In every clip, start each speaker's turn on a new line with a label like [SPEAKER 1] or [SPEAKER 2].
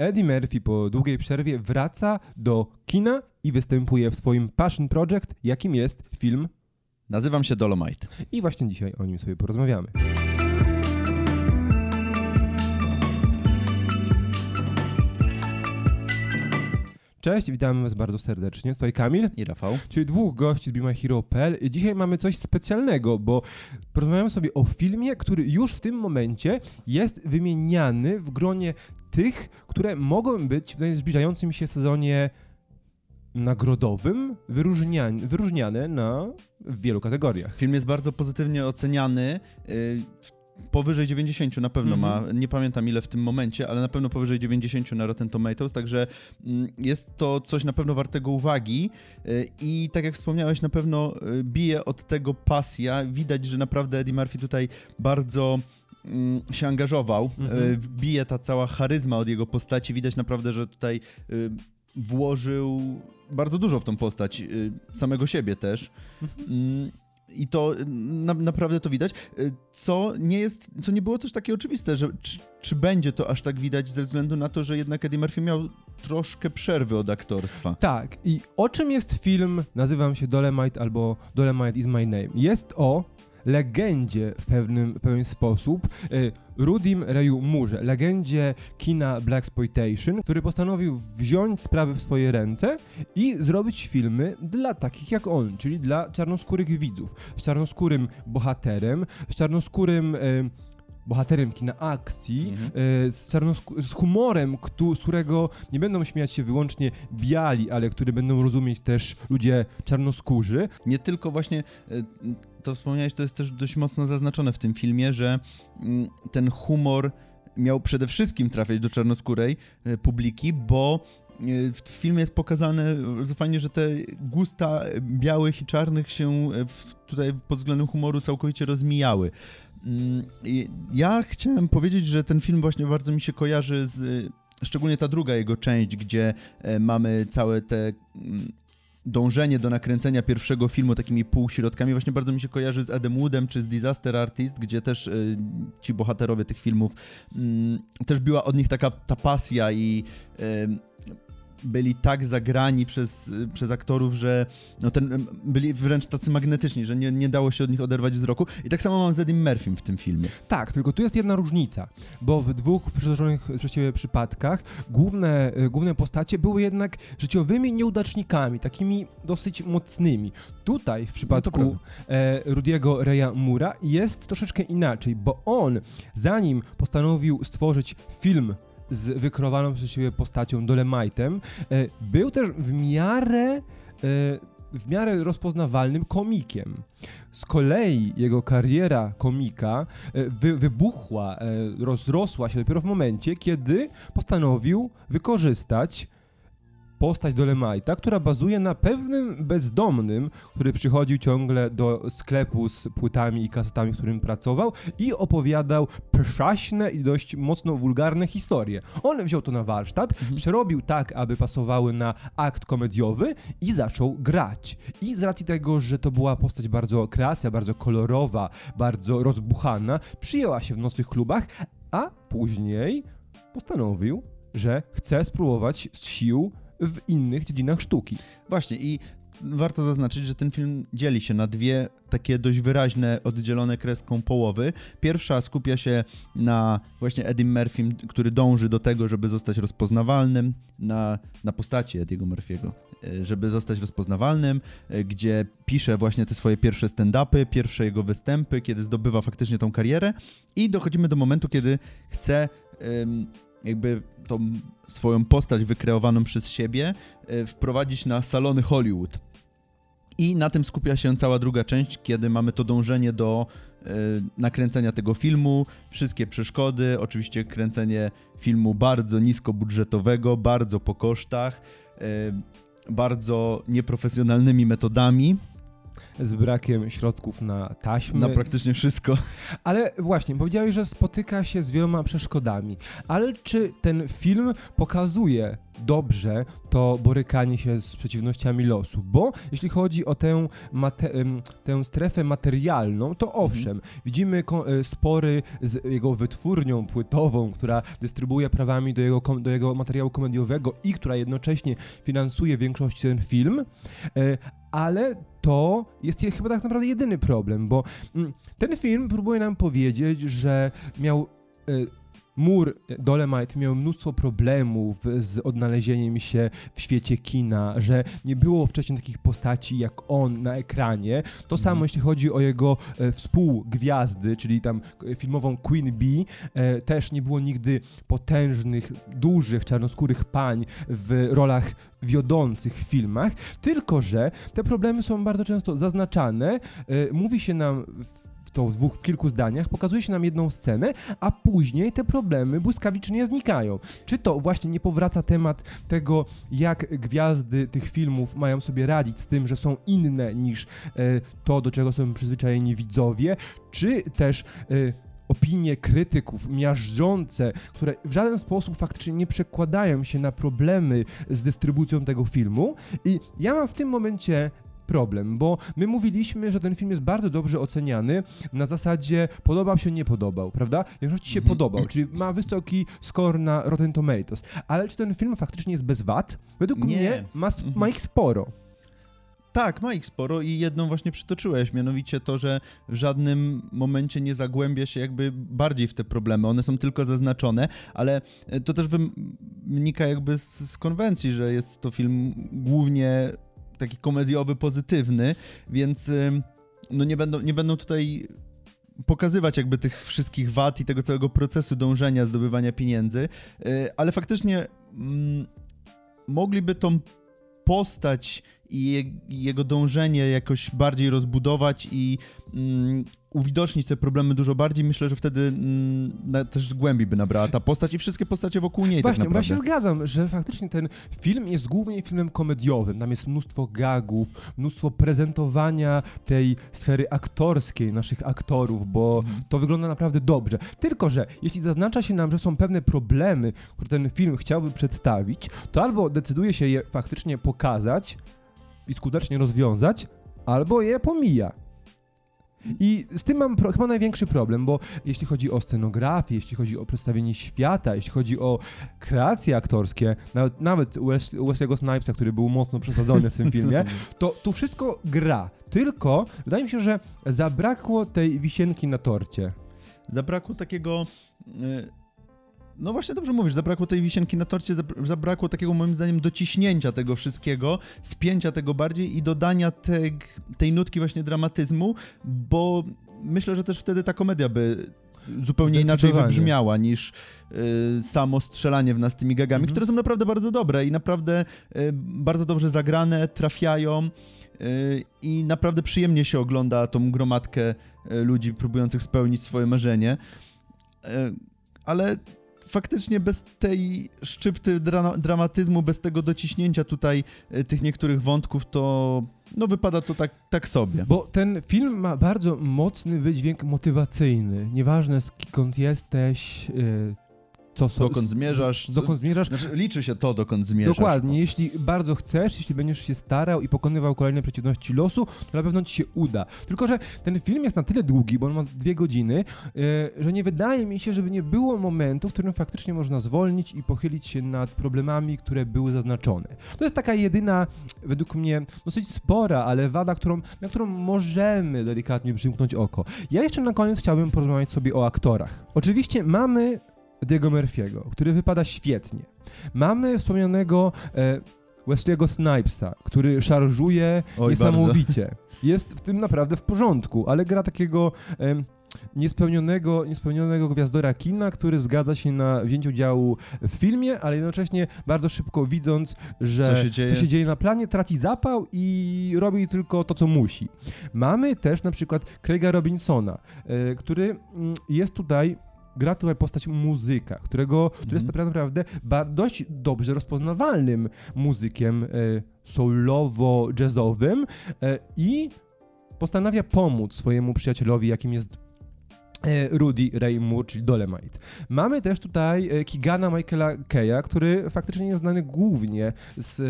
[SPEAKER 1] Eddie Murphy po długiej przerwie wraca do kina i występuje w swoim passion project, jakim jest film.
[SPEAKER 2] Nazywam się Dolomite.
[SPEAKER 1] I właśnie dzisiaj o nim sobie porozmawiamy. Cześć, witamy Was bardzo serdecznie. Tutaj Kamil
[SPEAKER 2] i Rafał,
[SPEAKER 1] czyli dwóch gości z Be My Hero.pl. Dzisiaj mamy coś specjalnego, bo porozmawiamy sobie o filmie, który już w tym momencie jest wymieniany w gronie tych, które mogą być w zbliżającym się sezonie nagrodowym wyróżniane, wyróżniane na w wielu kategoriach.
[SPEAKER 2] Film jest bardzo pozytywnie oceniany. Y, powyżej 90 na pewno mm -hmm. ma, mhm. nie pamiętam ile w tym momencie, ale na pewno powyżej 90 na Rotten Tomatoes, także mm, jest to coś na pewno wartego uwagi y, i tak jak wspomniałeś, na pewno y, bije od tego pasja. Widać, że naprawdę Eddie Murphy tutaj bardzo się angażował. Mm -hmm. Bije ta cała charyzma od jego postaci. Widać naprawdę, że tutaj włożył bardzo dużo w tą postać, samego siebie też. Mhm. Mm, i to na, naprawdę to widać, co nie jest, co nie było też takie oczywiste, że czy, czy, będzie to aż tak widać ze względu na to, że jednak Eddie Murphy miał troszkę przerwy od aktorstwa.
[SPEAKER 1] Tak, i o czym jest film, nazywam się Dolemite albo Dolemite is my name. Jest o legendzie w pewnym, w pewien sposób, y, Rudim Rayu Murze, legendzie kina Blaxploitation, który postanowił wziąć sprawy w swoje ręce i zrobić filmy dla takich jak on, czyli dla czarnoskórych widzów, z czarnoskórym bohaterem, z czarnoskórym... Y, bohaterem kina akcji, mhm. e, z, z humorem, kto, z którego nie będą śmiać się wyłącznie biali, ale który będą rozumieć też ludzie czarnoskórzy.
[SPEAKER 2] Nie tylko właśnie e, to wspomniałeś, to jest też dość mocno zaznaczone w tym filmie, że mm, ten humor miał przede wszystkim trafiać do czarnoskórej e, publiki, bo w filmie jest pokazane fajnie, że te gusta białych i czarnych się tutaj pod względem humoru całkowicie rozmijały. Mm, ja chciałem powiedzieć, że ten film właśnie bardzo mi się kojarzy z szczególnie ta druga jego część, gdzie e, mamy całe te mm, dążenie do nakręcenia pierwszego filmu takimi półśrodkami. Właśnie bardzo mi się kojarzy z Adam Woodem czy z Disaster Artist, gdzie też y, ci bohaterowie tych filmów y, też była od nich taka ta pasja i y, byli tak zagrani przez, przez aktorów, że no ten, byli wręcz tacy magnetyczni, że nie, nie dało się od nich oderwać wzroku. I tak samo mam z Eddie Murphym w tym filmie.
[SPEAKER 1] Tak, tylko tu jest jedna różnica, bo w dwóch przytoczonych przez ciebie przypadkach główne, e, główne postacie były jednak życiowymi nieudacznikami, takimi dosyć mocnymi. Tutaj w przypadku no e, Rudiego Reya Mura jest troszeczkę inaczej, bo on zanim postanowił stworzyć film z wykrowaną przez siebie postacią Dolemite'em, e, był też w miarę e, w miarę rozpoznawalnym komikiem. Z kolei jego kariera komika e, wy, wybuchła, rozrosła się dopiero w momencie, kiedy postanowił wykorzystać postać Dolemite'a, która bazuje na pewnym bezdomnym, który przychodził ciągle do sklepu z płytami i kasetami, w którym pracował i opowiadał przaśne i dość mocno wulgarne historie. On wziął to na warsztat, mhm. przerobił tak, aby pasowały na akt komediowy i zaczął grać. I z racji tego, że to była postać bardzo kreacja, bardzo kolorowa, bardzo rozbuchana, przyjęła się w nocnych klubach, a później postanowił, że chce spróbować z sił w innych dziedzinach sztuki.
[SPEAKER 2] Właśnie i warto zaznaczyć, że ten film dzieli się na dwie takie dość wyraźne, oddzielone kreską połowy. Pierwsza skupia się na właśnie Eddie Murphy, który dąży do tego, żeby zostać rozpoznawalnym, na, na postaci Ediego Murphy'ego, e, żeby zostać rozpoznawalnym, e, gdzie pisze właśnie te swoje pierwsze stand-upy, pierwsze jego występy, kiedy zdobywa faktycznie tą karierę i dochodzimy do momentu, kiedy chce jakby tą swoją postać wykreowaną przez siebie e, wprowadzić na salony Hollywood. I na tym skupia się cała druga część, kiedy mamy to dążenie do e, nakręcenia tego filmu, wszystkie przeszkody, oczywiście kręcenie filmu bardzo niskobudżetowego, bardzo po kosztach, e, bardzo nieprofesjonalnymi metodami.
[SPEAKER 1] Z brakiem środków na taśmy.
[SPEAKER 2] Na praktycznie wszystko.
[SPEAKER 1] Ale właśnie, powiedziałeś, że spotyka się z wieloma przeszkodami. Ale czy ten film pokazuje dobrze to borykanie się z przeciwnościami losu? Bo jeśli chodzi o tę, mate- tę strefę materialną, to owszem, widzimy ko- e, spory z jego wytwórnią płytową, która dystrybuuje prawami do jego, do jego materiału komediowego i która jednocześnie finansuje w większości ten film, e, ale to jest je- chyba tak naprawdę jedyny problem, bo mm, ten film próbuje nam powiedzieć, że miał e, Mur Dolemite miał mnóstwo problemów z odnalezieniem się w świecie kina, że nie było wcześniej takich postaci jak on na ekranie. To samo jeśli chodzi o jego e, współgwiazdy, czyli tam e, filmową Queen Bee, e, też nie było nigdy potężnych, dużych, czarnoskórych pań w rolach wiodących w filmach, tylko że te problemy są bardzo często zaznaczane. E, mówi się nam w to w dwóch, w kilku zdaniach, pokazuje się nam jedną scenę, a później te problemy błyskawicznie znikają. Czy to właśnie nie powraca temat tego, jak gwiazdy tych filmów mają sobie radzić z tym, że są inne niż e, to, do czego są przyzwyczajeni widzowie, czy też e, opinie krytyków miażdżące, które w żaden sposób faktycznie nie przekładają się na problemy z dystrybucją tego filmu. I ja mam w tym momencie problem, bo my mówiliśmy, że ten film jest bardzo dobrze oceniany na zasadzie podobał się, nie podobał, prawda? Większości się
[SPEAKER 2] Mhm.
[SPEAKER 1] podobał, czyli ma wysoki score na Rotten Tomatoes. Ale czy ten film faktycznie jest bez wad? Według
[SPEAKER 2] Nie.
[SPEAKER 1] mnie ma, s-
[SPEAKER 2] Mhm.
[SPEAKER 1] ma ich sporo.
[SPEAKER 2] Tak, ma ich sporo i jedną właśnie przytoczyłeś, mianowicie to, że w żadnym momencie nie zagłębia się jakby bardziej w te problemy. One są tylko zaznaczone, ale e, to też wynika jakby z, z konwencji, że jest to film głównie taki komediowy, pozytywny, więc no nie będą, nie będą tutaj pokazywać jakby tych wszystkich wad i tego całego procesu dążenia, zdobywania pieniędzy, y, ale faktycznie mm, mogliby tą postać i jego dążenie jakoś bardziej rozbudować i mm, uwidocznić te problemy dużo bardziej, myślę, że wtedy mm, na, też głębiej by nabrała ta postać i wszystkie postacie wokół niej
[SPEAKER 1] Właśnie,
[SPEAKER 2] tak
[SPEAKER 1] ja się zgadzam, że faktycznie ten film jest głównie filmem komediowym. Tam jest mnóstwo gagów, mnóstwo prezentowania tej sfery aktorskiej naszych aktorów, bo
[SPEAKER 2] Mhm.
[SPEAKER 1] to wygląda naprawdę dobrze. Tylko, że jeśli zaznacza się nam, że są pewne problemy, które ten film chciałby przedstawić, to albo decyduje się je faktycznie pokazać i skutecznie rozwiązać, albo je pomija. I z tym mam pro, chyba największy problem, bo jeśli chodzi o scenografię, jeśli chodzi o przedstawienie świata, jeśli chodzi o kreacje aktorskie, nawet, nawet Wes, Wesley'ego Snipesa, który był mocno przesadzony w tym filmie, to tu wszystko gra. Tylko wydaje mi się, że zabrakło tej wisienki na torcie.
[SPEAKER 2] Zabrakło takiego. No właśnie dobrze mówisz, zabrakło tej wisienki na torcie, zabr- zabrakło takiego moim zdaniem dociśnięcia tego wszystkiego, spięcia tego bardziej i dodania tej, tej nutki właśnie dramatyzmu, bo myślę, że też wtedy ta komedia by zupełnie inaczej wybrzmiała niż y, samo strzelanie w nas tymi gagami,
[SPEAKER 1] Mhm.
[SPEAKER 2] które są naprawdę bardzo dobre i naprawdę y, bardzo dobrze zagrane, trafiają y, i naprawdę przyjemnie się ogląda tą gromadkę y, ludzi próbujących spełnić swoje marzenie. Y, ale faktycznie bez tej szczypty dra dramatyzmu, bez tego dociśnięcia tutaj y, tych niektórych wątków, to no wypada to tak, tak sobie.
[SPEAKER 1] Bo ten film ma bardzo mocny wydźwięk motywacyjny. Nieważne skąd jesteś, yy, co so,
[SPEAKER 2] Dokąd zmierzasz? co-
[SPEAKER 1] dokąd zmierzasz.
[SPEAKER 2] Znaczy, liczy się to, dokąd zmierzasz.
[SPEAKER 1] Dokładnie, jeśli bardzo chcesz, jeśli będziesz się starał i pokonywał kolejne przeciwności losu, to na pewno ci się uda. Tylko, że ten film jest na tyle długi, bo on ma dwie godziny, yy, że nie wydaje mi się, żeby nie było momentu, w którym faktycznie można zwolnić i pochylić się nad problemami, które były zaznaczone. To jest taka jedyna, według mnie, dosyć spora, ale wada, którą, na którą możemy delikatnie przymknąć oko. Ja jeszcze na koniec chciałbym porozmawiać sobie o aktorach. Oczywiście mamy Diego Murphy'ego, który wypada świetnie. Mamy wspomnianego e, Wesley'ego Snipesa, który szarżuje
[SPEAKER 2] Oj,
[SPEAKER 1] niesamowicie. Jest w tym naprawdę w porządku, ale gra takiego em, niespełnionego, niespełnionego gwiazdora kina, który zgadza się na wzięcie udziału w filmie, ale jednocześnie bardzo szybko widząc, że
[SPEAKER 2] Co się dzieje?
[SPEAKER 1] co się dzieje na planie, traci zapał i robi tylko to, co musi. Mamy też na przykład Craiga Robinsona, e, który mm, jest tutaj gra tutaj postać muzyka, którego, który jest tak naprawdę dość dobrze rozpoznawalnym muzykiem e, soulowo-jazzowym e, i postanawia pomóc swojemu przyjacielowi, jakim jest e, Rudy Ray Moore, czyli Dolemite. Mamy też tutaj Kigana Michaela Keya, który faktycznie jest znany głównie z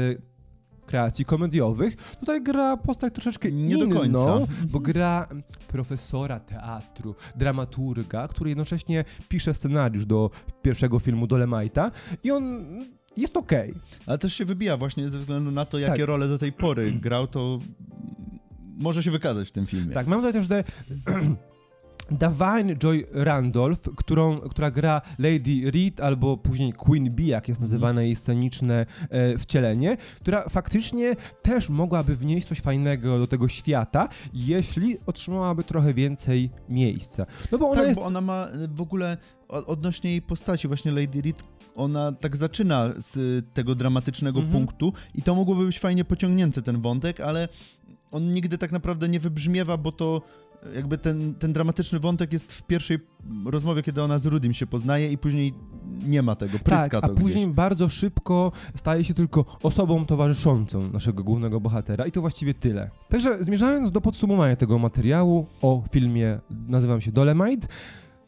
[SPEAKER 1] kreacji komediowych. Tutaj gra postać troszeczkę
[SPEAKER 2] Nie do
[SPEAKER 1] inną,
[SPEAKER 2] końca.
[SPEAKER 1] bo gra profesora teatru, dramaturga, który jednocześnie pisze scenariusz do pierwszego filmu Dolemite'a i on jest okej.
[SPEAKER 2] Ale też się wybija właśnie ze względu na to, jakie
[SPEAKER 1] Tak.
[SPEAKER 2] role do tej pory grał, to może się wykazać w tym filmie.
[SPEAKER 1] Tak, mamy tutaj też de, Davine Joy Randolph, którą, która gra Lady Reed albo później Queen Bee, jak jest nazywane jej sceniczne e, wcielenie, która faktycznie też mogłaby wnieść coś fajnego do tego świata, jeśli otrzymałaby trochę więcej miejsca. No bo ona
[SPEAKER 2] tak,
[SPEAKER 1] jest...
[SPEAKER 2] bo ona ma y, w ogóle odnośnie jej postaci, właśnie Lady Reed, ona tak zaczyna z y, tego dramatycznego
[SPEAKER 1] Mhm.
[SPEAKER 2] punktu i to mogłoby być fajnie pociągnięty ten wątek, ale on nigdy tak naprawdę nie wybrzmiewa, bo to jakby ten, ten dramatyczny wątek jest w pierwszej rozmowie, kiedy ona z Rudym się poznaje i później nie ma tego, pryska
[SPEAKER 1] Tak, a
[SPEAKER 2] to
[SPEAKER 1] później
[SPEAKER 2] gdzieś.
[SPEAKER 1] bardzo szybko staje się tylko osobą towarzyszącą naszego głównego bohatera i to właściwie tyle. Także zmierzając do podsumowania tego materiału o filmie nazywam się Dolemite,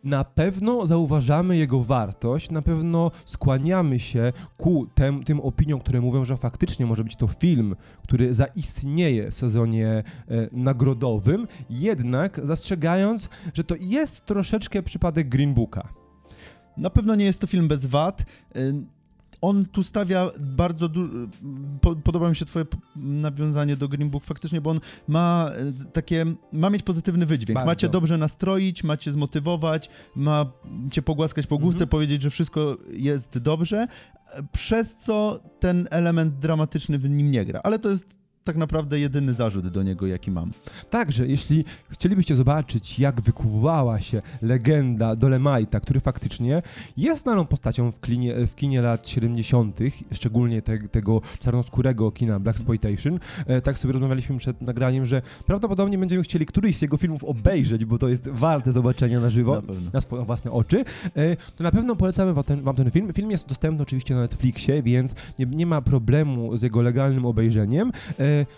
[SPEAKER 1] na pewno zauważamy jego wartość, na pewno skłaniamy się ku tem, tym opiniom, które mówią, że faktycznie może być to film, który zaistnieje w sezonie e, nagrodowym, jednak zastrzegając, że to jest troszeczkę przypadek Green Booka.
[SPEAKER 2] Na pewno nie jest to film bez wad. Y, On tu stawia bardzo dużo. Po, podoba mi się Twoje nawiązanie do Green Book faktycznie, bo on ma y, takie. ma mieć pozytywny wydźwięk.
[SPEAKER 1] Bardzo.
[SPEAKER 2] Ma cię dobrze nastroić, ma cię zmotywować, ma cię pogłaskać po główce,
[SPEAKER 1] Mhm.
[SPEAKER 2] powiedzieć, że wszystko jest dobrze, e, przez co ten element dramatyczny w nim nie gra. Ale to jest tak naprawdę jedyny zarzut do niego, jaki mam.
[SPEAKER 1] Także, jeśli chcielibyście zobaczyć, jak wykuwała się legenda Dolemite'a, który faktycznie jest znaną postacią w, klinie, w kinie lat 70., szczególnie te, tego czarnoskórego kina Blaxploitation, e, tak sobie rozmawialiśmy przed nagraniem, że prawdopodobnie będziemy chcieli któryś z jego filmów obejrzeć, bo to jest warte zobaczenia na żywo
[SPEAKER 2] Na
[SPEAKER 1] na swoje własne oczy, e, to na pewno polecamy wam ten, wam ten film. Film jest dostępny oczywiście na Netflixie, więc nie, nie ma problemu z jego legalnym obejrzeniem.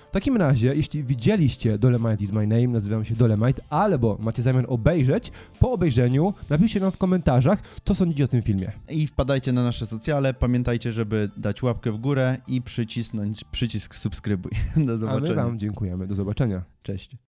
[SPEAKER 1] W takim razie, jeśli widzieliście Dolemite is my name, nazywam się Dolemite, albo macie zamiar obejrzeć, po obejrzeniu napiszcie nam w komentarzach, co sądzicie o tym filmie.
[SPEAKER 2] I wpadajcie na nasze socjale. Pamiętajcie, żeby dać łapkę w górę i przycisnąć przycisk subskrybuj. Do
[SPEAKER 1] A my
[SPEAKER 2] zobaczenia.
[SPEAKER 1] wam dziękujemy. Do zobaczenia.
[SPEAKER 2] Cześć.